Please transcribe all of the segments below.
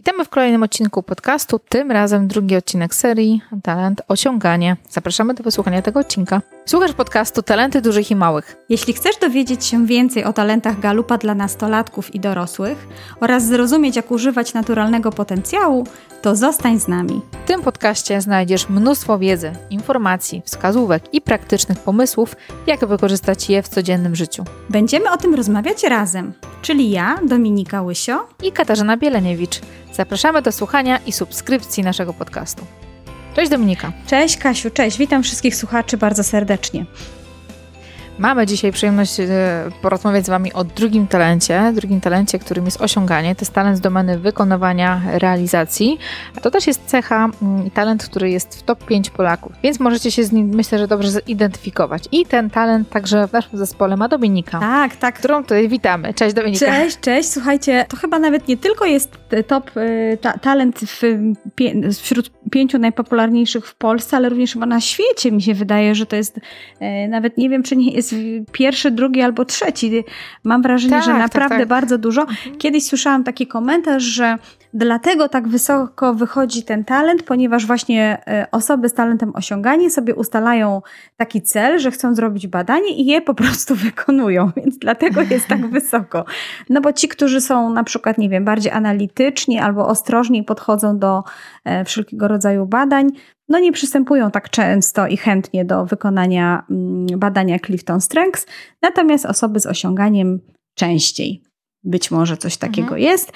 Witamy w kolejnym odcinku podcastu, tym razem drugi odcinek serii Talent Osiąganie. Zapraszamy do wysłuchania tego odcinka. Słuchasz podcastu Talenty Dużych i Małych. Jeśli chcesz dowiedzieć się więcej o talentach Galupa dla nastolatków i dorosłych oraz zrozumieć, jak używać naturalnego potencjału, to zostań z nami. W tym podcaście znajdziesz mnóstwo wiedzy, informacji, wskazówek i praktycznych pomysłów, jak wykorzystać je w codziennym życiu. Będziemy o tym rozmawiać razem, czyli ja, Dominika Łysio i Katarzyna Bieleniewicz. Zapraszamy do słuchania i subskrypcji naszego podcastu. Cześć Dominika. Cześć Kasiu, cześć. Witam wszystkich słuchaczy bardzo serdecznie. Mamy dzisiaj przyjemność e, porozmawiać z Wami o drugim talencie, drugim talencie, którym jest osiąganie. To jest talent z domeny wykonywania realizacji. To też jest cecha mm, i talent, który jest w top 5 Polaków, więc możecie się z nim, myślę, że dobrze zidentyfikować. I ten talent także w naszym zespole ma Dominika. Tak, tak. Którą tutaj witamy. Cześć Dominika. Cześć, cześć. Słuchajcie, to chyba nawet nie tylko jest top y, ta, talent w, wśród pięciu najpopularniejszych w Polsce, ale również chyba na świecie mi się wydaje, że to jest nawet nie wiem, czy nie jest pierwszy, drugi albo trzeci. Mam wrażenie, tak, że tak, naprawdę tak, tak. bardzo dużo. Mhm. Kiedyś słyszałam taki komentarz, że dlatego tak wysoko wychodzi ten talent, ponieważ właśnie e, osoby z talentem osiąganie sobie ustalają taki cel, że chcą zrobić badanie i je po prostu wykonują, więc dlatego jest tak wysoko. No bo ci, którzy są na przykład, nie wiem, bardziej analityczni albo ostrożniej podchodzą do e, wszelkiego rodzaju badań, no nie przystępują tak często i chętnie do wykonania mm, badania Clifton Strengths, natomiast osoby z osiąganiem częściej. Być może coś takiego mhm. jest. E,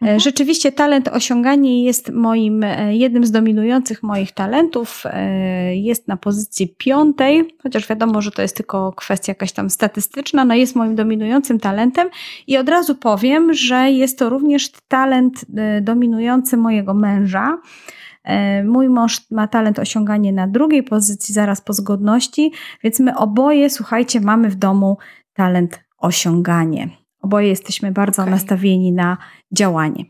mhm. Rzeczywiście talent osiąganie jest moim, e, jednym z dominujących moich talentów. E, jest na pozycji piątej, chociaż wiadomo, że to jest tylko kwestia jakaś tam statystyczna, no jest moim dominującym talentem i od razu powiem, że jest to również talent dominujący mojego męża. Mój mąż ma talent osiąganie na drugiej pozycji, zaraz po zgodności, więc my oboje, słuchajcie, mamy w domu talent osiąganie. Oboje jesteśmy bardzo okay. nastawieni na działanie.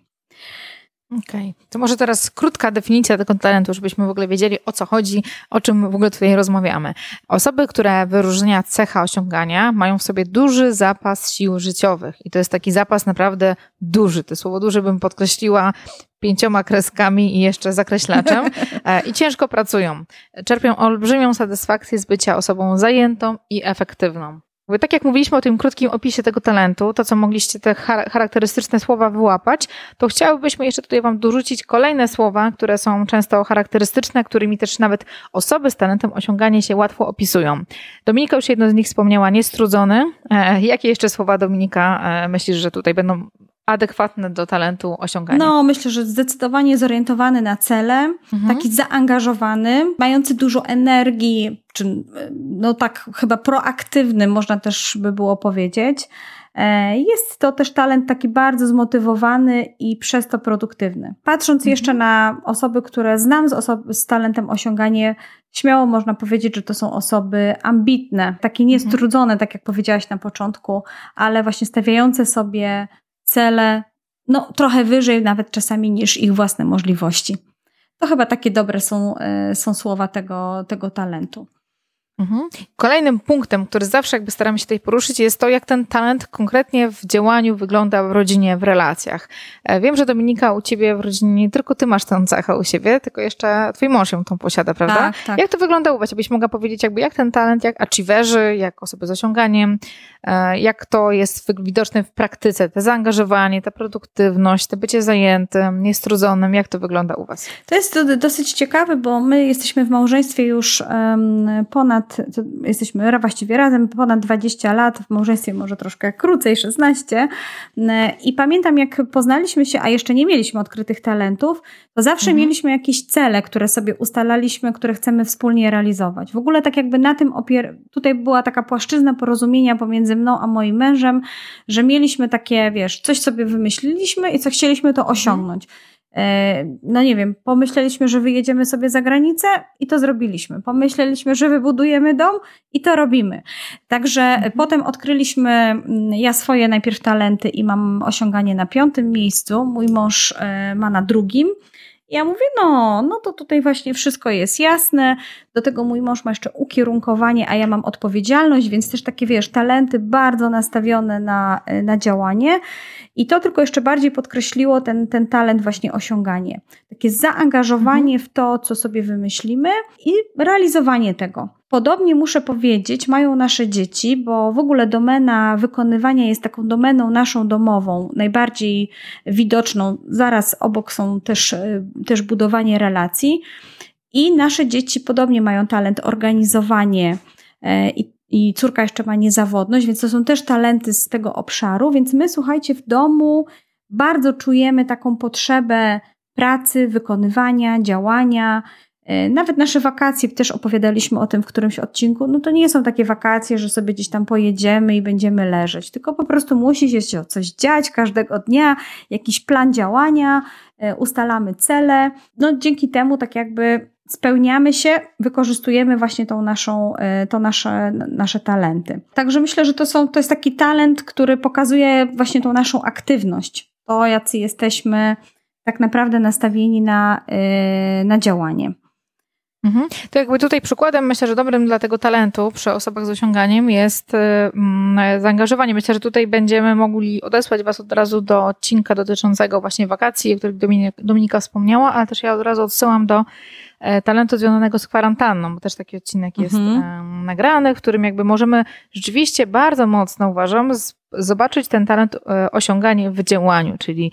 Okej, okay. to może teraz krótka definicja tego talentu, żebyśmy w ogóle wiedzieli o co chodzi, o czym w ogóle tutaj rozmawiamy. Osoby, które wyróżnia cecha osiągania, mają w sobie duży zapas sił życiowych i to jest taki zapas naprawdę duży. To słowo duży bym podkreśliła pięcioma kreskami i jeszcze zakreślaczem e, i ciężko pracują. Czerpią olbrzymią satysfakcję z bycia osobą zajętą i efektywną. Tak jak mówiliśmy o tym krótkim opisie tego talentu, to co mogliście te charakterystyczne słowa wyłapać, to chciałybyśmy jeszcze tutaj Wam dorzucić kolejne słowa, które są często charakterystyczne, którymi też nawet osoby z talentem osiąganie się łatwo opisują. Dominika już jedno z nich wspomniała, niestrudzony. E, jakie jeszcze słowa Dominika e, myślisz, że tutaj będą adekwatne do talentu osiągania? No, myślę, że zdecydowanie zorientowany na cele, mhm. taki zaangażowany, mający dużo energii, czy no tak chyba proaktywny, można też by było powiedzieć. E, jest to też talent taki bardzo zmotywowany i przez to produktywny. Patrząc mhm. jeszcze na osoby, które znam z, osob- z talentem osiąganie, śmiało można powiedzieć, że to są osoby ambitne, takie niestrudzone, mhm. tak jak powiedziałaś na początku, ale właśnie stawiające sobie cele, no trochę wyżej nawet czasami niż ich własne możliwości. To chyba takie dobre są, e, są słowa tego, tego talentu. Mhm. Kolejnym punktem, który zawsze jakby staramy się tutaj poruszyć, jest to, jak ten talent konkretnie w działaniu wygląda w rodzinie, w relacjach. E, wiem, że Dominika, u ciebie w rodzinie nie tylko ty masz tę cechę u siebie, tylko jeszcze twój mąż ją tą posiada, prawda? Tak, tak. Jak to wygląda u was? Jakbyś mogła powiedzieć, jakby jak ten talent, jak achieverzy, jak osoby z osiąganiem, jak to jest widoczne w praktyce, te zaangażowanie, ta produktywność, to bycie zajętym, niestrudzonym, jak to wygląda u was? To jest dosyć ciekawe, bo my jesteśmy w małżeństwie już ponad ponad, jesteśmy właściwie razem ponad 20 lat, w małżeństwie może troszkę krócej, 16. I pamiętam, jak poznaliśmy się, a jeszcze nie mieliśmy odkrytych talentów, to zawsze mhm. mieliśmy jakieś cele, które sobie ustalaliśmy, które chcemy wspólnie realizować. W ogóle tak jakby na tym opier... Tutaj była taka płaszczyzna porozumienia pomiędzy mną a moim mężem, że mieliśmy takie, wiesz, coś sobie wymyśliliśmy i co chcieliśmy to mhm. osiągnąć. E, no nie wiem, pomyśleliśmy, że wyjedziemy sobie za granicę i to zrobiliśmy. Pomyśleliśmy, że wybudujemy dom i to robimy. Także mhm. potem odkryliśmy mm, ja swoje najpierw talenty i mam osiąganie na piątym miejscu, mój mąż e, ma na drugim. Ja mówię, no, no to tutaj właśnie wszystko jest jasne. Do tego mój mąż ma jeszcze ukierunkowanie, a ja mam odpowiedzialność, więc też takie, wiesz, talenty bardzo nastawione na, na działanie. I to tylko jeszcze bardziej podkreśliło ten, ten talent właśnie osiąganie. Takie zaangażowanie mhm. w to, co sobie wymyślimy i realizowanie tego. Podobnie muszę powiedzieć, mają nasze dzieci, bo w ogóle domena wykonywania jest taką domeną naszą domową, najbardziej widoczną. Zaraz obok są też, e, też budowanie relacji. I nasze dzieci podobnie mają talent organizowanie e, i, i córka jeszcze ma niezawodność, więc to są też talenty z tego obszaru. Więc my, słuchajcie, w domu bardzo czujemy taką potrzebę pracy, wykonywania, działania, nawet nasze wakacje, też opowiadaliśmy o tym w którymś odcinku, no to nie są takie wakacje, że sobie gdzieś tam pojedziemy i będziemy leżeć, tylko po prostu musi się coś dziać każdego dnia, jakiś plan działania, e, ustalamy cele. No dzięki temu tak jakby spełniamy się, wykorzystujemy właśnie tą naszą, e, to nasze, nasze talenty. Także myślę, że to, są, to jest taki talent, który pokazuje właśnie tą naszą aktywność, to jacy jesteśmy tak naprawdę nastawieni na, na działanie. Mhm. To jakby tutaj przykładem, myślę, że dobrym dla tego talentu przy osobach z osiąganiem jest mm, zaangażowanie. Myślę, że tutaj będziemy mogli odesłać Was od razu do odcinka dotyczącego właśnie wakacji, o których Dominika wspomniała, ale też ja od razu odsyłam do talentu związanego z kwarantanną, bo też taki odcinek jest mhm. nagrany, w którym jakby możemy rzeczywiście bardzo mocno, uważam, zobaczyć ten talent e, osiąganie w działaniu, czyli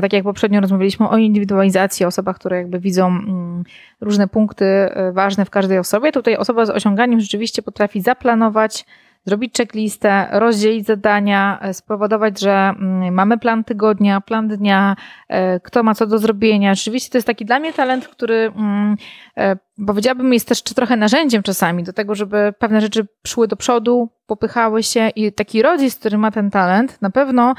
tak jak poprzednio rozmawialiśmy o indywidualizacji, o osobach, które jakby widzą mm, różne punkty e, ważne w każdej osobie. Tutaj osoba z osiąganiem rzeczywiście potrafi zaplanować, zrobić checklistę, rozdzielić zadania, e, spowodować, że mm, mamy plan tygodnia, plan dnia, kto ma co do zrobienia. Rzeczywiście to jest taki dla mnie talent, który mm, powiedziałabym jest też trochę narzędziem czasami do tego, żeby pewne rzeczy szły do przodu, popychały się i taki rodzic, który ma ten talent, na pewno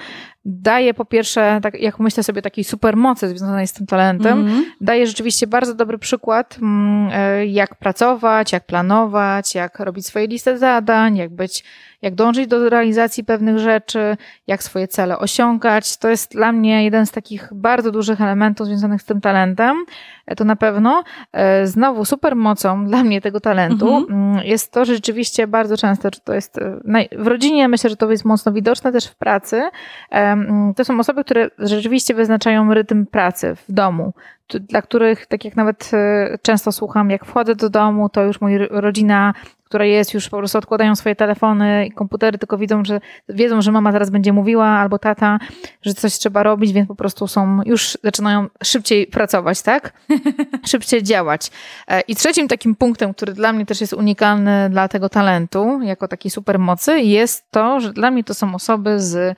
daje po pierwsze, tak jak myślę sobie, takiej supermocy związanej z tym talentem, mm -hmm. daje rzeczywiście bardzo dobry przykład, mm, e, jak pracować, jak planować, jak robić swoje listy zadań, jak być, jak dążyć do realizacji pewnych rzeczy, jak swoje cele osiągać. To jest dla mnie jeden z takich bardzo dużych elementów związanych z tym talentem. E, to na pewno. E, znowu supermocą dla mnie tego talentu mhm. mm jest to, że rzeczywiście bardzo często, czy to jest w rodzinie, myślę, że to jest mocno widoczne też w pracy, Mm, to są osoby, które rzeczywiście wyznaczają rytm pracy w domu, dla których, tak jak nawet e, często słucham, jak wchodzę do domu, to już moja rodzina, która jest, już po prostu odkładają swoje telefony i komputery, tylko widzą, że wiedzą, że mama zaraz będzie mówiła albo tata, że coś trzeba robić, więc po prostu są, już zaczynają szybciej pracować, tak? szybciej działać. E, I trzecim takim punktem, który dla mnie też jest unikalny dla tego talentu, jako takiej supermocy, jest to, że dla mnie to są osoby z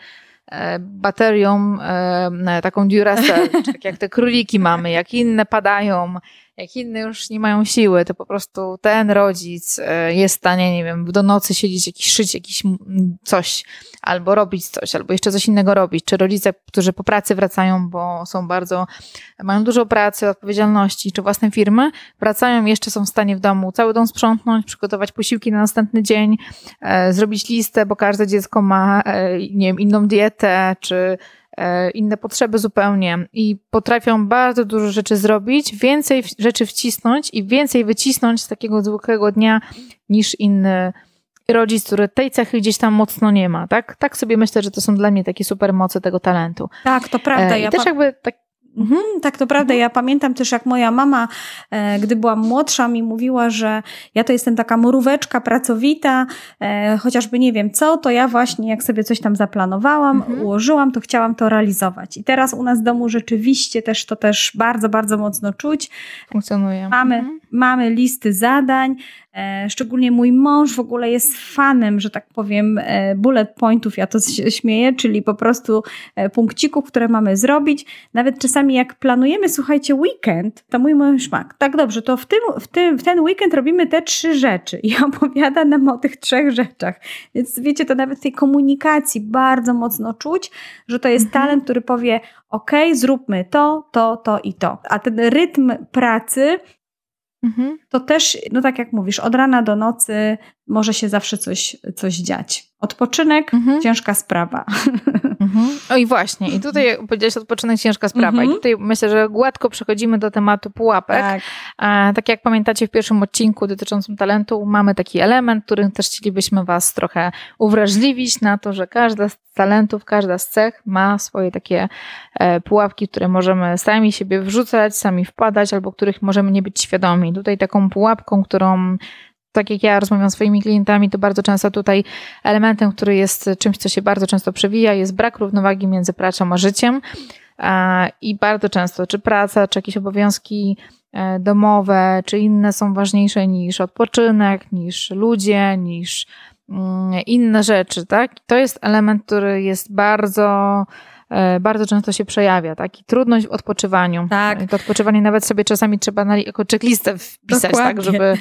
E, baterią e, taką Duracell, tak jak te króliki mamy, jak inne padają, jak inne już nie mają siły, to po prostu ten rodzic e, jest w stanie, nie wiem, do nocy siedzieć, jakiś szyć, jakiś coś, albo robić coś, albo jeszcze coś innego robić. Czy rodzice, którzy po pracy wracają, bo są bardzo, mają dużo pracy, odpowiedzialności, czy własne firmy, wracają jeszcze są w stanie w domu cały dom sprzątnąć, przygotować posiłki na następny dzień, e, zrobić listę, bo każde dziecko ma, e, nie wiem, inną dietę, czy inne potrzeby zupełnie i potrafią bardzo dużo rzeczy zrobić, więcej rzeczy wcisnąć i więcej wycisnąć z takiego zwykłego dnia niż inny rodzic, który tej cechy gdzieś tam mocno nie ma, tak? Tak sobie myślę, że to są dla mnie takie super moce tego talentu. Tak, to prawda. E, I ja też jakby tak Mhm, tak, to prawda. Ja pamiętam też, jak moja mama, e, gdy byłam młodsza, mi mówiła, że ja to jestem taka mróweczka pracowita, e, chociażby nie wiem co, to ja właśnie, jak sobie coś tam zaplanowałam, mhm. ułożyłam, to chciałam to realizować. I teraz u nas w domu rzeczywiście też to też bardzo, bardzo mocno czuć. Funkcjonuje. Mamy, mhm. mamy listy zadań, szczególnie mój mąż w ogóle jest fanem, że tak powiem, e, bullet pointów, ja to śmieję, czyli po prostu e, punkcików, które mamy zrobić. Nawet czasami jak planujemy, słuchajcie, weekend, to mój mąż ma, tak dobrze, to w, tym, w, tym, w ten weekend robimy te trzy rzeczy i opowiada nam o tych trzech rzeczach. Więc wiecie, to nawet w tej komunikacji bardzo mocno czuć, że to jest mhm. talent, który powie, ok, zróbmy to, to, to i to. A ten rytm pracy Mhm. To też, no tak jak mówisz, od rana do nocy może się zawsze coś, coś dziać. Odpoczynek, mhm. ciężka sprawa. Mhm. O i właśnie, i tutaj powiedziałeś odpoczynek ciężka sprawa. Mhm. I tutaj myślę, że gładko przechodzimy do tematu pułapek. Tak. E, tak jak pamiętacie w pierwszym odcinku dotyczącym talentu, mamy taki element, którym też chcielibyśmy Was trochę uwrażliwić na to, że każda z talentów, każda z cech ma swoje takie e, pułapki, które możemy sami siebie wrzucać, sami wpadać, albo których możemy nie być świadomi. Tutaj taką pułapką, którą tak jak ja rozmawiam z swoimi klientami, to bardzo często tutaj elementem, który jest czymś, co się bardzo często przewija, jest brak równowagi między pracą a życiem. I bardzo często, czy praca, czy jakieś obowiązki e, domowe, czy inne są ważniejsze niż odpoczynek, niż ludzie, niż mm, inne rzeczy, tak? To jest element, który jest bardzo bardzo często się przejawia, tak? I trudność w odpoczywaniu. Tak. To odpoczywanie nawet sobie czasami trzeba na, jako checklistę wpisać, Dokładnie. tak, żeby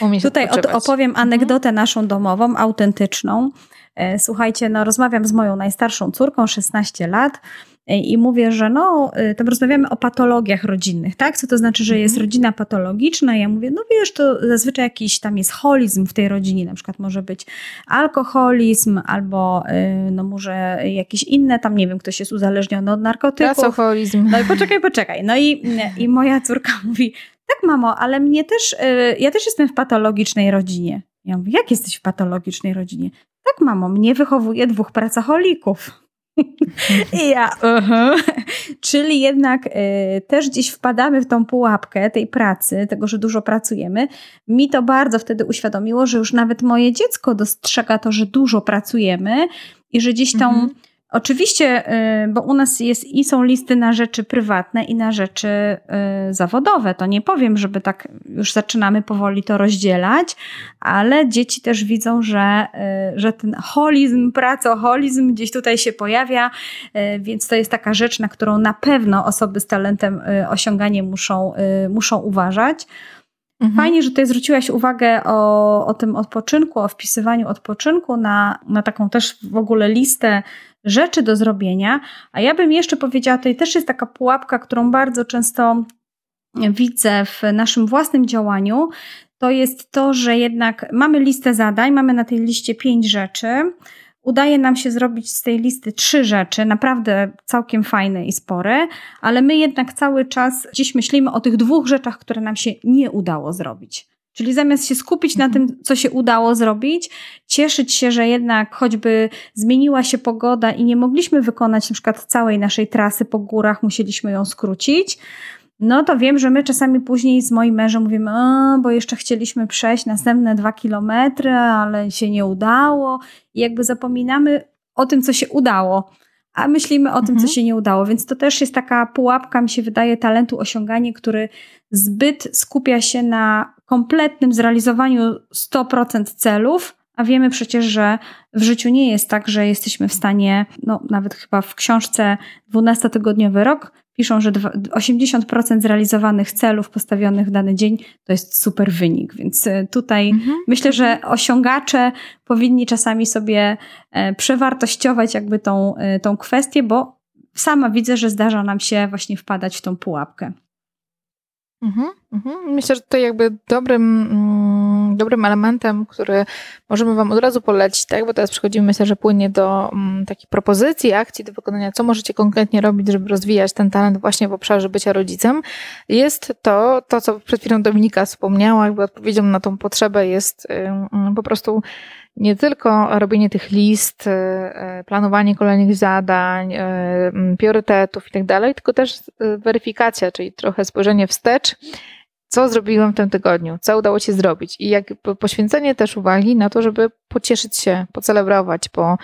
umieć Tutaj odpoczywać. opowiem mhm. anegdotę naszą domową, autentyczną. E, słuchajcie, no rozmawiam z moją najstarszą córką, 16 lat i mówię, że no, y, tam rozmawiamy o patologiach rodzinnych, tak? Co to znaczy, że jest mhm. rodzina patologiczna? Ja mówię, no wiesz, to zazwyczaj jakiś tam jest holizm w tej rodzinie, na przykład może być alkoholizm albo no może jakieś inne, tam nie wiem, ktoś jest uzależniony od narkotyków. Alkoholizm. No i poczekaj, poczekaj. No i, i moja córka mówi, tak mamo, ale mnie też, ja też jestem w patologicznej rodzinie. Ja mówię, jak jesteś w patologicznej rodzinie? Tak mamo, mnie wychowuje dwóch pracocholików. I ja, uh-huh. czyli jednak y, też gdzieś wpadamy w tą pułapkę tej pracy, tego, że dużo pracujemy. Mi to bardzo wtedy uświadomiło, że już nawet moje dziecko dostrzega to, że dużo pracujemy i że gdzieś tą mm-hmm Oczywiście, y, bo u nas jest i są listy na rzeczy prywatne i na rzeczy y, zawodowe. To nie powiem, żeby tak już zaczynamy powoli to rozdzielać, ale dzieci też widzą, że, y, że ten holizm, pracoholizm gdzieś tutaj się pojawia, więc to jest taka rzecz, na którą na pewno osoby z talentem osiąganie muszą, muszą uważać. Mhm. Fajnie, że tutaj zwróciłaś uwagę o, o tym odpoczynku, o wpisywaniu odpoczynku na, na taką też w ogóle listę rzeczy do zrobienia. A ja bym jeszcze powiedziała, tutaj też jest taka pułapka, którą bardzo często widzę w naszym własnym działaniu. To jest to, że jednak mamy listę zadań, mamy na tej liście pięć rzeczy. Udaje nam się zrobić z tej listy trzy rzeczy, naprawdę całkiem fajne i spore, ale my jednak cały czas dziś myślimy o tych dwóch rzeczach, które nam się nie udało zrobić. Czyli zamiast się skupić na tym, co się udało zrobić, cieszyć się, że jednak choćby zmieniła się pogoda i nie mogliśmy wykonać na przykład całej naszej trasy po górach, musieliśmy ją skrócić, no to wiem, że my czasami później z moim mężem mówimy, bo jeszcze chcieliśmy przejść następne dwa kilometry, ale się nie udało. I jakby zapominamy o tym, co się udało, a myślimy o tym, mhm. co się nie udało. Więc to też jest taka pułapka, mi się wydaje, talentu osiąganie, który zbyt skupia się na kompletnym zrealizowaniu 100% celów, a wiemy przecież, że w życiu nie jest tak, że jesteśmy w stanie, no nawet chyba w książce 12-tygodniowy rok piszą, że 80% zrealizowanych celów postawionych w dany dzień to jest super wynik. Więc e, tutaj mhm. myślę, że osiągacze powinni czasami sobie e, przewartościować jakby tą, e, tą kwestię, bo sama widzę, że zdarza nam się właśnie wpadać w tą pułapkę. Mhm, mhm. Myślę, że to jakby dobrym, mm, dobrym elementem, który możemy Wam od razu polecić, tak? bo teraz przechodzimy, myślę, że płynnie do mm, takich propozycji, akcji do wykonania, co możecie konkretnie robić, żeby rozwijać ten talent właśnie w obszarze bycia rodzicem, jest to, to co przed chwilą Dominika wspomniała, jakby odpowiedzią na tą potrzebę jest po prostu nie tylko robienie tych list, e, e, planowanie kolejnych zadań, e, priorytetów i tak dalej, tylko też weryfikacja, czyli trochę spojrzenie wstecz, co zrobiłem w tym tygodniu, co udało się zrobić. I jak poświęcenie też uwagi na to, żeby pocieszyć się, pocelebrować, po,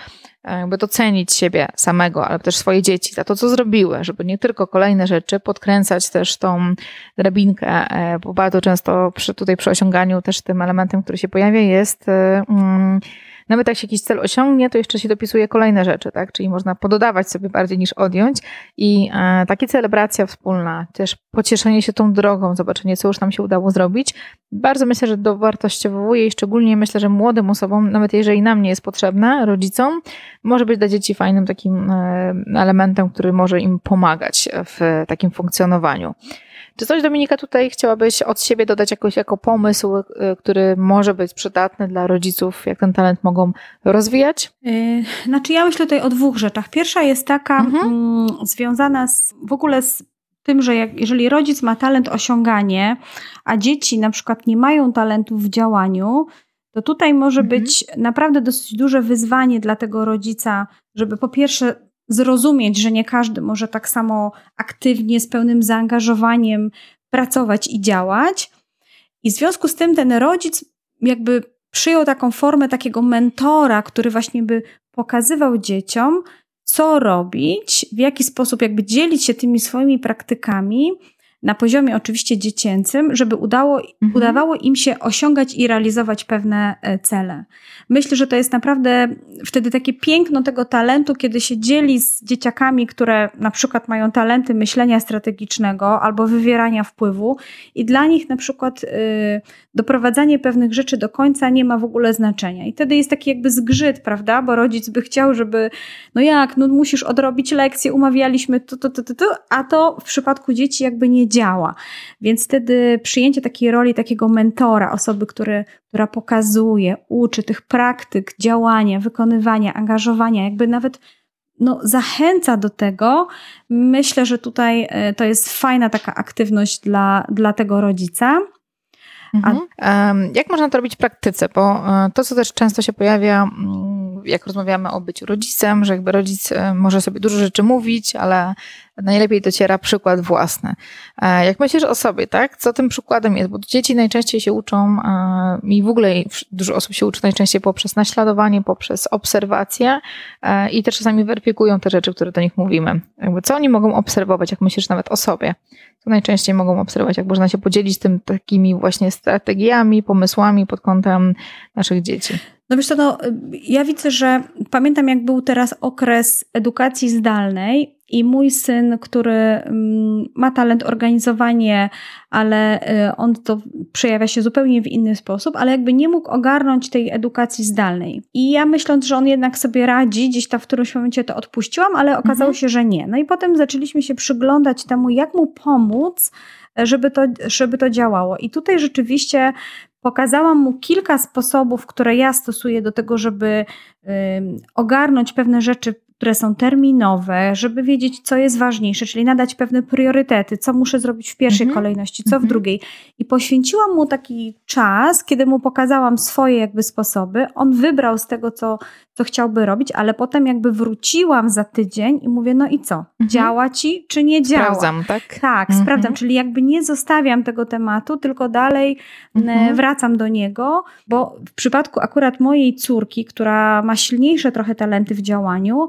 jakby docenić siebie samego, ale też swoje dzieci za to, co zrobiły, żeby nie tylko kolejne rzeczy, podkręcać też tą drabinkę, e, bo bardzo często przy, tutaj przy osiąganiu też tym elementem, który się pojawia jest e, mm, nawet jak się jakiś cel osiągnie, to jeszcze się dopisuje kolejne rzeczy, tak? Czyli można pododawać sobie bardziej niż odjąć i e, takie celebracja wspólna, też pocieszenie się tą drogą, zobaczenie, co już nam się udało zrobić, bardzo myślę, że dowartościowuje i szczególnie myślę, że młodym osobom, nawet jeżeli nam nie jest potrzebne, rodzicom, może być dla dzieci fajnym takim e, elementem, który może im pomagać w takim funkcjonowaniu. Czy coś, Dominika, tutaj chciałabyś od siebie dodać jakoś jako pomysł, y, który może być przydatny dla rodziców, jak ten talent mogą rozwijać? Yy, znaczy, ja myślę tutaj o dwóch rzeczach. Pierwsza jest taka mhm. mm, związana z, w ogóle z tym, że jak, jeżeli rodzic ma talent osiąganie, a dzieci na przykład nie mają talentu w działaniu, to tutaj może mhm. być naprawdę dosyć duże wyzwanie dla tego rodzica, żeby po pierwsze zrozumieć, że nie każdy może tak samo aktywnie, z pełnym zaangażowaniem pracować i działać. I w związku z tym ten rodzic jakby przyjął taką formę takiego mentora, który właśnie by pokazywał dzieciom, co robić, w jaki sposób jakby dzielić się tymi swoimi praktykami, na poziomie oczywiście dziecięcym, żeby udało, mhm. udawało im się osiągać i realizować pewne e, cele. Myślę, że to jest naprawdę wtedy takie piękno tego talentu, kiedy się dzieli z dzieciakami, które na przykład mają talenty myślenia strategicznego albo wywierania wpływu i dla nich na przykład y, doprowadzanie pewnych rzeczy do końca nie ma w ogóle znaczenia. I wtedy jest taki jakby zgrzyt, prawda? Bo rodzic by chciał, żeby no jak, no musisz odrobić lekcję, umawialiśmy to, to, to, to, to a to w przypadku dzieci jakby nie działa. Więc wtedy przyjęcie takiej roli takiego mentora, osoby, który, która pokazuje, uczy tych praktyk, działania, wykonywania, angażowania, jakby nawet no, zachęca do tego. Myślę, że tutaj e, to jest fajna taka aktywność dla, dla tego rodzica. Mhm. Jak można to robić w praktyce? Bo e, to, co też często się pojawia, mm, jak rozmawiamy o byciu rodzicem, że jakby rodzic e, może sobie dużo rzeczy mówić, ale najlepiej dociera przykład własny. E, jak myślisz o sobie, tak? Co tym przykładem jest? Bo dzieci najczęściej się uczą e, i w ogóle dużo osób się uczy najczęściej poprzez naśladowanie, poprzez obserwację e, i też czasami weryfikują te rzeczy, które do nich mówimy. Jakby co oni mogą obserwować, jak myślisz nawet o sobie? Co najczęściej mogą obserwować, jak można się podzielić tym takimi właśnie strategiami, pomysłami pod kątem naszych dzieci? No wiesz co, no, ja widzę, że pamiętam jak był teraz okres edukacji zdalnej i mój syn, który mm, ma talent organizowanie, ale y, on to przejawia się zupełnie w inny sposób, ale jakby nie mógł ogarnąć tej edukacji zdalnej. I ja myśląc, że on jednak sobie radzi, gdzieś tam w którymś momencie to odpuściłam, ale okazało mhm. się, że nie. No i potem zaczęliśmy się przyglądać temu, jak mu pomóc, żeby to, żeby to działało. I tutaj rzeczywiście pokazałam mu kilka sposobów, które ja stosuję do tego, żeby ogarnąć pewne rzeczy które są terminowe, żeby wiedzieć, co jest ważniejsze, czyli nadać pewne priorytety, co muszę zrobić w pierwszej -hmm. kolejności, co -hmm. w mhm. drugiej. I poświęciłam mu taki czas, kiedy mu pokazałam swoje jakby sposoby. On wybrał z tego, co, co chciałby robić, ale potem jakby wróciłam za tydzień i mówię, no i co? -hmm. Działa ci, czy nie działa? Sprawdzam, tak? Tak, mhm. sprawdzam, czyli jakby nie zostawiam tego tematu, tylko dalej mhm. wracam do niego, bo w przypadku akurat mojej córki, która ma silniejsze trochę talenty w działaniu,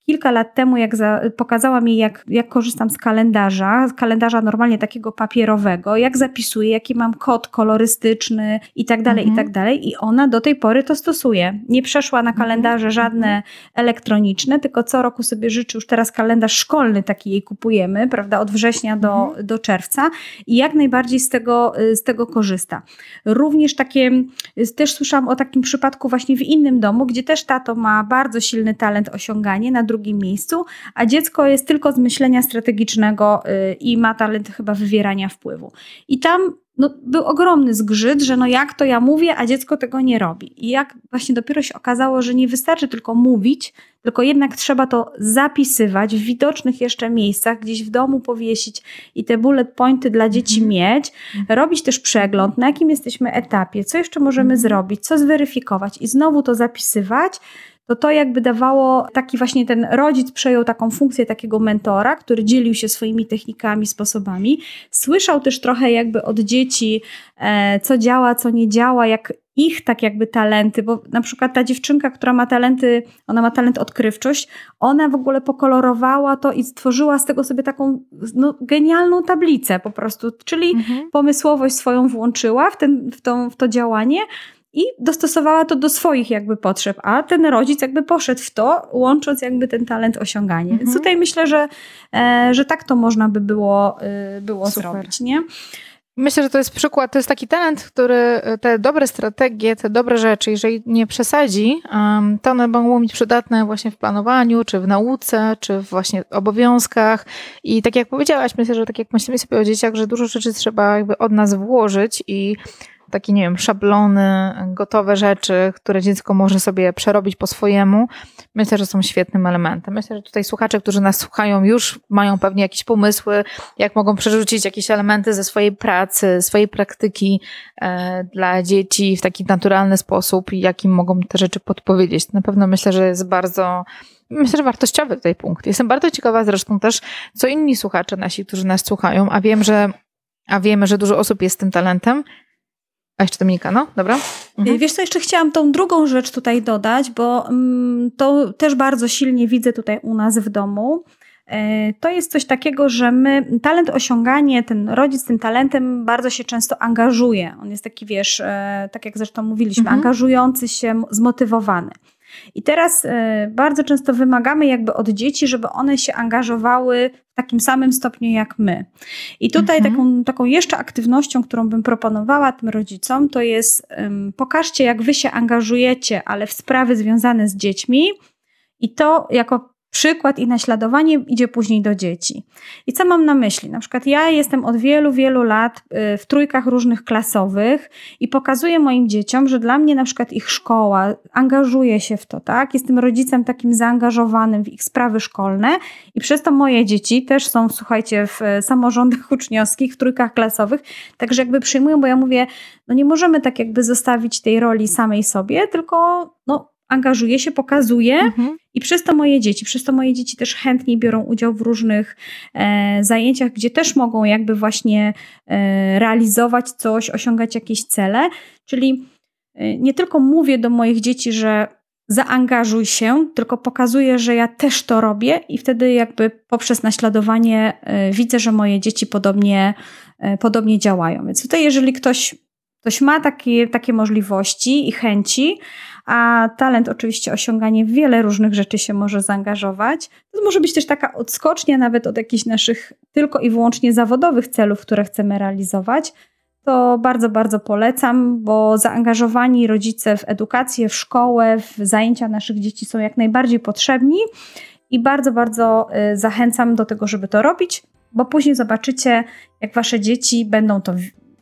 kilka lat temu, jak za, pokazała mi, jak, jak korzystam z kalendarza, z kalendarza normalnie takiego papierowego, jak zapisuję, jaki mam kod kolorystyczny i tak dalej, mhm. i tak dalej. I ona do tej pory to stosuje. Nie przeszła na mhm. kalendarze mhm. żadne elektroniczne, tylko co roku sobie życzy już teraz kalendarz szkolny, taki jej kupujemy, prawda, od września do, mhm. do czerwca i jak najbardziej z tego, z tego korzysta. Również takie, też słyszałam o takim przypadku właśnie w innym domu, gdzie też tato ma bardzo silny talent osiąganie na drugim miejscu, a dziecko jest tylko z myślenia strategicznego y, i ma talent chyba wywierania wpływu. I tam no, był ogromny zgrzyt, że no jak to ja mówię, a dziecko tego nie robi. I jak właśnie dopiero się okazało, że nie wystarczy tylko mówić, tylko jednak trzeba to zapisywać w widocznych jeszcze miejscach, gdzieś w domu powiesić i te bullet pointy dla dzieci mhm. mieć, robić też przegląd, na jakim jesteśmy etapie, co jeszcze możemy mhm. zrobić, co zweryfikować i znowu to zapisywać, to to jakby dawało taki właśnie ten rodzic przejął taką funkcję takiego mentora, który dzielił się swoimi technikami, sposobami. Słyszał też trochę jakby od dzieci, e, co działa, co nie działa, jak ich tak jakby talenty, bo na przykład ta dziewczynka, która ma talenty, ona ma talent odkrywczość, ona w ogóle pokolorowała to i stworzyła z tego sobie taką no, genialną tablicę po prostu, czyli mhm. pomysłowość swoją włączyła w, ten, w, tą, w to działanie, i dostosowała to do swoich jakby potrzeb, a ten rodzic jakby poszedł w to, łącząc jakby ten talent osiąganie. Mhm. Więc tutaj myślę, że, e, że tak to można by było, e, było zrobić, nie? Myślę, że to jest przykład, to jest taki talent, który te dobre strategie, te dobre rzeczy, jeżeli nie przesadzi, to one mogą być przydatne właśnie w planowaniu, czy w nauce, czy w właśnie obowiązkach. I tak jak powiedziałaś, myślę, że tak jak myślimy sobie o dzieciach, że dużo rzeczy trzeba jakby od nas włożyć i takie, nie wiem, szablony, gotowe rzeczy, które dziecko może sobie przerobić po swojemu, myślę, że są świetnym elementem. Myślę, że tutaj słuchacze, którzy nas słuchają, już mają pewnie jakieś pomysły, jak mogą przerzucić jakieś elementy ze swojej pracy, swojej praktyki e, dla dzieci w taki naturalny sposób i jakim mogą te rzeczy podpowiedzieć. Na pewno myślę, że jest bardzo myślę, że wartościowy tutaj punkt. Jestem bardzo ciekawa zresztą też, co inni słuchacze nasi, którzy nas słuchają, a wiem, że a wiemy, że dużo osób jest tym talentem, a jeszcze Dominika, no, dobra. Mhm. Wiesz co, jeszcze chciałam tą drugą rzecz tutaj dodać, bo mm, to też bardzo silnie widzę tutaj u nas w domu. E, to jest coś takiego, że my, talent osiąganie, ten rodzic tym talentem bardzo się często angażuje. On jest taki, wiesz, e, tak jak zresztą mówiliśmy, mhm. angażujący się, zmotywowany. I teraz e, bardzo często wymagamy jakby od dzieci, żeby one się angażowały w takim samym stopniu jak my. I tutaj mhm. taką, taką jeszcze aktywnością, którą bym proponowała tym rodzicom, to jest pokażcie, jak wy się angażujecie, ale w sprawy związane z dziećmi. I to jako przykład i naśladowanie idzie później do dzieci. I co mam na myśli? Na przykład ja jestem od wielu, wielu lat y, w trójkach różnych klasowych i pokazuję moim dzieciom, że dla mnie na przykład ich szkoła angażuje się w to, tak? Jestem rodzicem takim zaangażowanym w ich sprawy szkolne i przez to moje dzieci też są, słuchajcie, w samorządach uczniowskich, w trójkach klasowych, także jakby przyjmują, bo ja mówię, no nie możemy tak jakby zostawić tej roli samej sobie, tylko no angażuje się, pokazuje mhm. i przez to moje dzieci, przez to moje dzieci też chętniej biorą udział w różnych e, zajęciach, gdzie też mogą jakby właśnie e, realizować coś, osiągać jakieś cele. Czyli e, nie tylko mówię do moich dzieci, że zaangażuj się, tylko pokazuję, że ja też to robię i wtedy jakby poprzez naśladowanie e, widzę, że moje dzieci podobnie, e, podobnie działają. Więc tutaj jeżeli ktoś, ktoś ma takie, takie możliwości i chęci, a talent oczywiście osiąganie wiele różnych rzeczy się może zaangażować. To może być też taka odskocznia nawet od jakichś naszych tylko i wyłącznie zawodowych celów, które chcemy realizować. To bardzo, bardzo polecam, bo zaangażowani rodzice w edukację, w szkołę, w zajęcia naszych dzieci są jak najbardziej potrzebni i bardzo, bardzo y, zachęcam do tego, żeby to robić, bo później zobaczycie, jak wasze dzieci będą to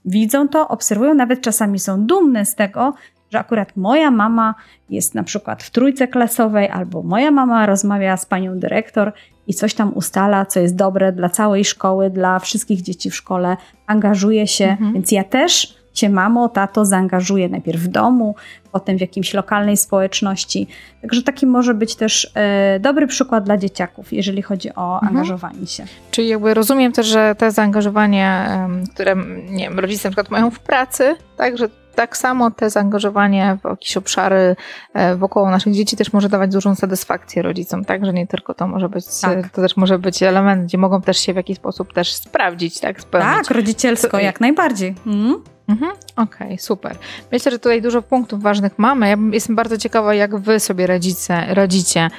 widzą to, obserwują, nawet czasami są dumne z tego, że akurat moja mama jest na przykład w trójce klasowej, albo moja mama rozmawia z panią dyrektor i coś tam ustala, co jest dobre dla całej szkoły, dla wszystkich dzieci w szkole, angażuje się, mhm. więc ja też się mamo, tato zaangażuje najpierw w domu, potem w jakimś lokalnej społeczności. Także taki może być też e, dobry przykład dla dzieciaków, jeżeli chodzi o mhm. angażowanie się. Czyli jakby rozumiem też, że te zaangażowanie, które nie wiem, rodzice na przykład mają w pracy, tak, że tak samo te zaangażowanie w jakieś obszary e, wokoło naszych dzieci też może dawać dużą satysfakcję rodzicom, tak? Że nie tylko to może być, tak. to też może być element, gdzie mogą też się w jakiś sposób też sprawdzić, tak? Spełnić. Tak, rodzicielsko, to, jak najbardziej. Mhm. Mhm, Okej, okay, super. Myślę, że tutaj dużo punktów ważnych mamy. Ja jestem bardzo ciekawa, jak wy sobie radzicie, radzicie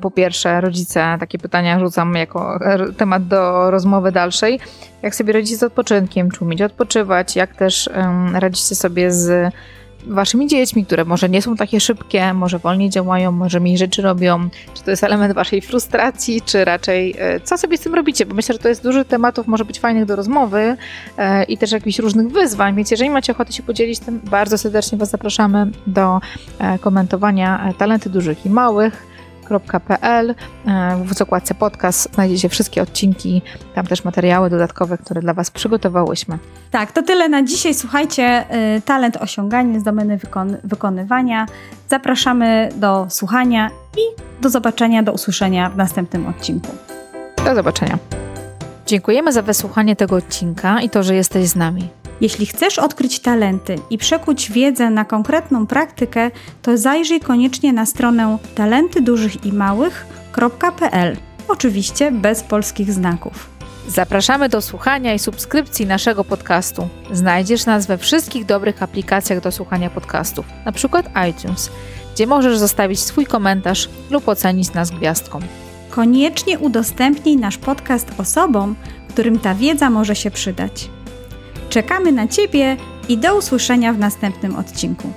po pierwsze, rodzice, takie pytania rzucam jako temat do rozmowy dalszej. Jak sobie radzicie z odpoczynkiem, czy umieć odpoczywać, jak też um, radzicie sobie z waszymi dziećmi, które może nie są takie szybkie, może wolniej działają, może mniej rzeczy robią, czy to jest element waszej frustracji, czy raczej e, co sobie z tym robicie, bo myślę, że to jest dużo tematów, może być fajnych do rozmowy e, i też jakichś różnych wyzwań, więc jeżeli macie ochotę się podzielić tym, bardzo serdecznie was zapraszamy do e, komentowania talenty dużych i małych, www.podcast.pl. W zakładce podcast znajdziecie wszystkie odcinki, tam też materiały dodatkowe, które dla Was przygotowałyśmy. Tak, to tyle na dzisiaj. Słuchajcie, talent osiągania z domeny wykon wykonywania. Zapraszamy do słuchania i do zobaczenia, do usłyszenia w następnym odcinku. Do zobaczenia. Dziękujemy za wysłuchanie tego odcinka i to, że jesteś z nami. Jeśli chcesz odkryć talenty i przekuć wiedzę na konkretną praktykę, to zajrzyj koniecznie na stronę talentydużychimałych.pl. Oczywiście bez polskich znaków. Zapraszamy do słuchania i subskrypcji naszego podcastu. Znajdziesz nas we wszystkich dobrych aplikacjach do słuchania podcastów, np. iTunes, gdzie możesz zostawić swój komentarz lub ocenić nas gwiazdką. Koniecznie udostępnij nasz podcast osobom, którym ta wiedza może się przydać. Czekamy na Ciebie i do usłyszenia w następnym odcinku.